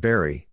Barry.